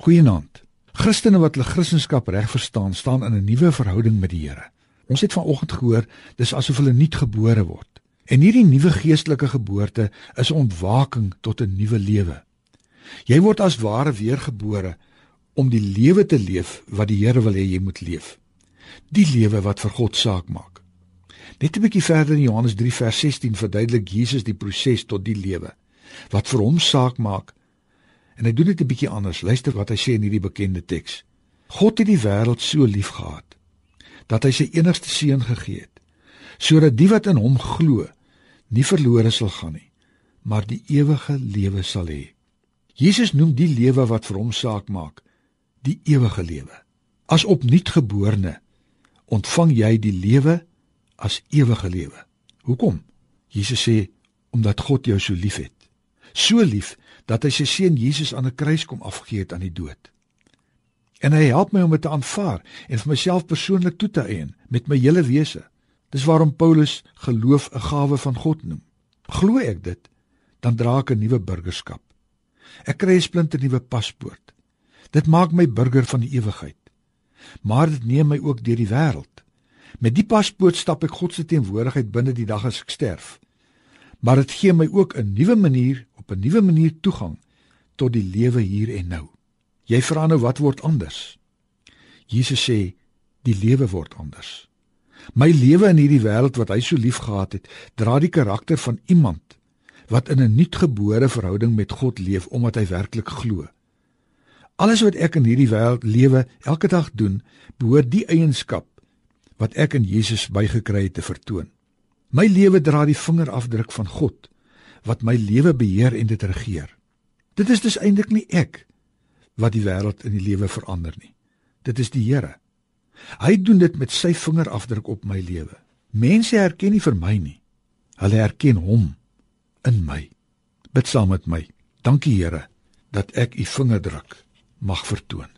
Goeienaand. Christene wat hulle Christendom reg verstaan, staan in 'n nuwe verhouding met die Here. Ons het vanoggend gehoor dis asof hulle nuut gebore word. En hierdie nuwe geestelike geboorte is 'n ontwaking tot 'n nuwe lewe. Jy word as ware weergebore om die lewe te leef wat die Here wil hê jy moet leef. Die lewe wat vir God saak maak. Net 'n bietjie verder in Johannes 3 vers 16 verduidelik Jesus die proses tot die lewe wat vir hom saak maak En hy doen dit 'n bietjie anders. Luister wat hy sê in hierdie bekende teks. God het die wêreld so liefgehad dat hy sy enigste seun gegee het sodat die wat in hom glo nie verlore sal gaan nie, maar die ewige lewe sal hê. Jesus noem die lewe wat vir hom saak maak, die ewige lewe. As opnuutgeborene ontvang jy die lewe as ewige lewe. Hoekom? Jesus sê omdat God jou so liefhet. So lief dat hy sy seun Jesus aan 'n kruis kom afgegee het aan die dood. En hy help my om dit te aanvaar en vir myself persoonlik toe te eien met my hele wese. Dis waarom Paulus geloof 'n gawe van God noem. Glo ek dit, dan dra ek 'n nuwe burgerskap. Ek kry 'n splinte nuwe paspoort. Dit maak my burger van die ewigheid. Maar dit neem my ook deur die wêreld. Met die paspoort stap ek God se teenwoordigheid binne die dag as ek sterf. Maar dit gee my ook 'n nuwe manier 'n nuwe manier toegang tot die lewe hier en nou. Jy vra nou wat word anders? Jesus sê die lewe word anders. My lewe in hierdie wêreld wat hy so liefgehad het, dra die karakter van iemand wat in 'n nuutgebore verhouding met God leef omdat hy werklik glo. Alles wat ek in hierdie wêreld lewe, elke dag doen, behoort die eienskap wat ek in Jesus bygekry het te vertoon. My lewe dra die vingerafdruk van God wat my lewe beheer en dit regeer. Dit is dus eintlik nie ek wat die wêreld in die lewe verander nie. Dit is die Here. Hy doen dit met sy vingerafdruk op my lewe. Mense herken nie vir my nie. Hulle herken hom in my. Bid saam met my. Dankie Here dat ek u vingerdruk mag vertoon.